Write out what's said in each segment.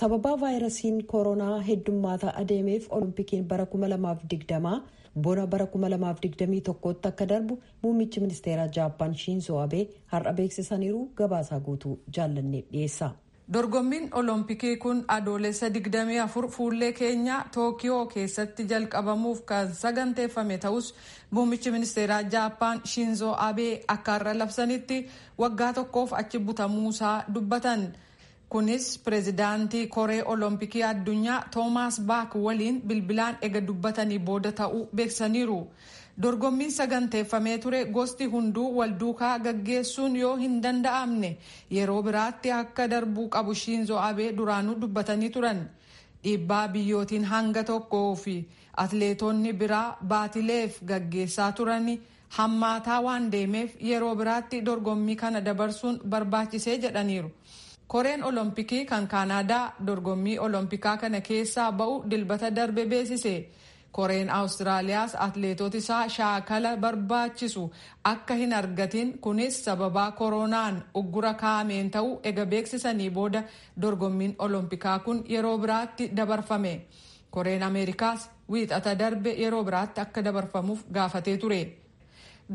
sababaa vaayirasiin koronaa heddummaataa adeemeef oloompikiin bara 2020 bona bara 2021tti akka darbu muummichi ministeeraa jaappaan shiinzoo abee har'a beeksisaniiru gabaasaa guutuu jaallannee dhiyeessa. dorgommiin olompikii kun adoolessa 24 fuullee keenya tookiyoo keessatti jalqabamuuf kan saganteeffame ta'us muummichi ministeeraa jaappaan shiinzoo abee akka har'a labsanitti waggaa tokkoof achi butamuusaa dubbatan kunis pireezidaantii koree olompikii addunyaa toomaas baak waliin bilbilaan ega dubbatanii booda ta'uu beeksaniiru. dorgommiin saganteeffamee ture gosti hunduu walduukaa gaggeessuun yoo hin danda'amne yeroo biraatti akka darbuu qabu shiinzoo abee duraanuu dubbatanii turan dhiibbaa biyyootiin hanga tokkoo fi atleetonni biraa baatileef gaggeessaa turani hammaataa waan deemeef yeroo biraatti dorgommii kana dabarsuun barbaachisee jedhaniiru. Koreen olompikii kan kaanaadaa dorgommii olompikaa kana keessaa ba'u dilbata darbe beeksise. koreen awustiraaliyaas atleetota isaa shaakala barbaachisu. Akka hin argatin kunis sababaa koronaan uggura kaa'ameen ta'uu ega beeksisanii booda dorgommiin olompikaa kun yeroo biraatti dabarfame. Koreen ameerikaas wiixata darbe yeroo biraatti akka dabarfamuuf gaafatee ture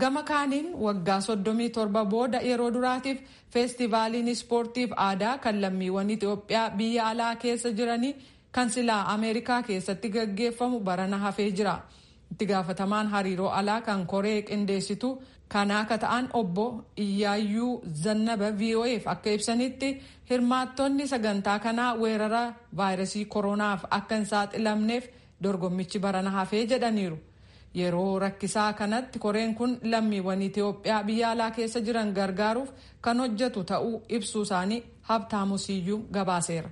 gama kaaniin waggaa 37 booda yeroo duraatiif feestivaaliin ispoortiif aadaa kan lammiiwwan itiyoophiyaa biyya alaa keessa jiranii kan silaa ameerikaa keessatti gaggeeffamu barana hafee jira. Itti gaafatamaan hariiroo alaa kan koree qindeessitu kanaa akka ta'an obbo iyyaayyuu zannaba vo'eef akka ibsanitti hirmaattonni sagantaa kanaa weerara vaayirasii koronaaf akka hin saaxilamneef dorgommichi barana hafee jedhaniiru yeroo rakkisaa kanatti koreen kun lammiiwwan itiyoophiyaa biyya alaa keessa jiran gargaaruuf kan hojjetu ta'uu ibsuu isaanii habtaamu siyyuu gabaaseera.